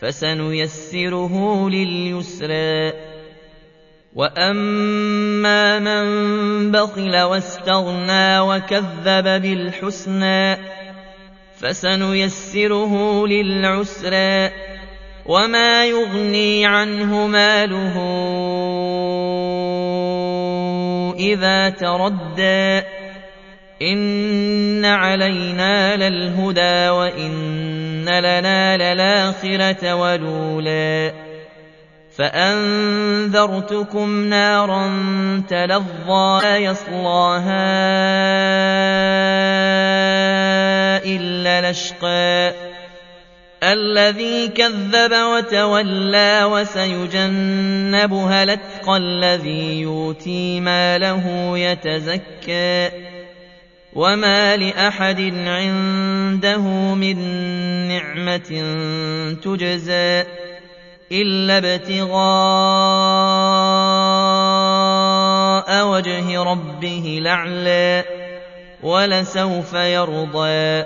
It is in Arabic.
فسنيسره لليسرى. وأما من بخل واستغنى وكذب بالحسنى فسنيسره للعسرى. وما يغني عنه ماله إذا تردى. إن علينا للهدى وإن لنا للآخرة ولولا فأنذرتكم نارا تلظى لا يصلاها إلا لشقى الذي كذب وتولى وسيجنبها الاتقى الذي يؤتي ماله يتزكى وما لأحد عنده من نعمة تجزى إلا ابتغاء وجه ربه الأعلى ولسوف يرضى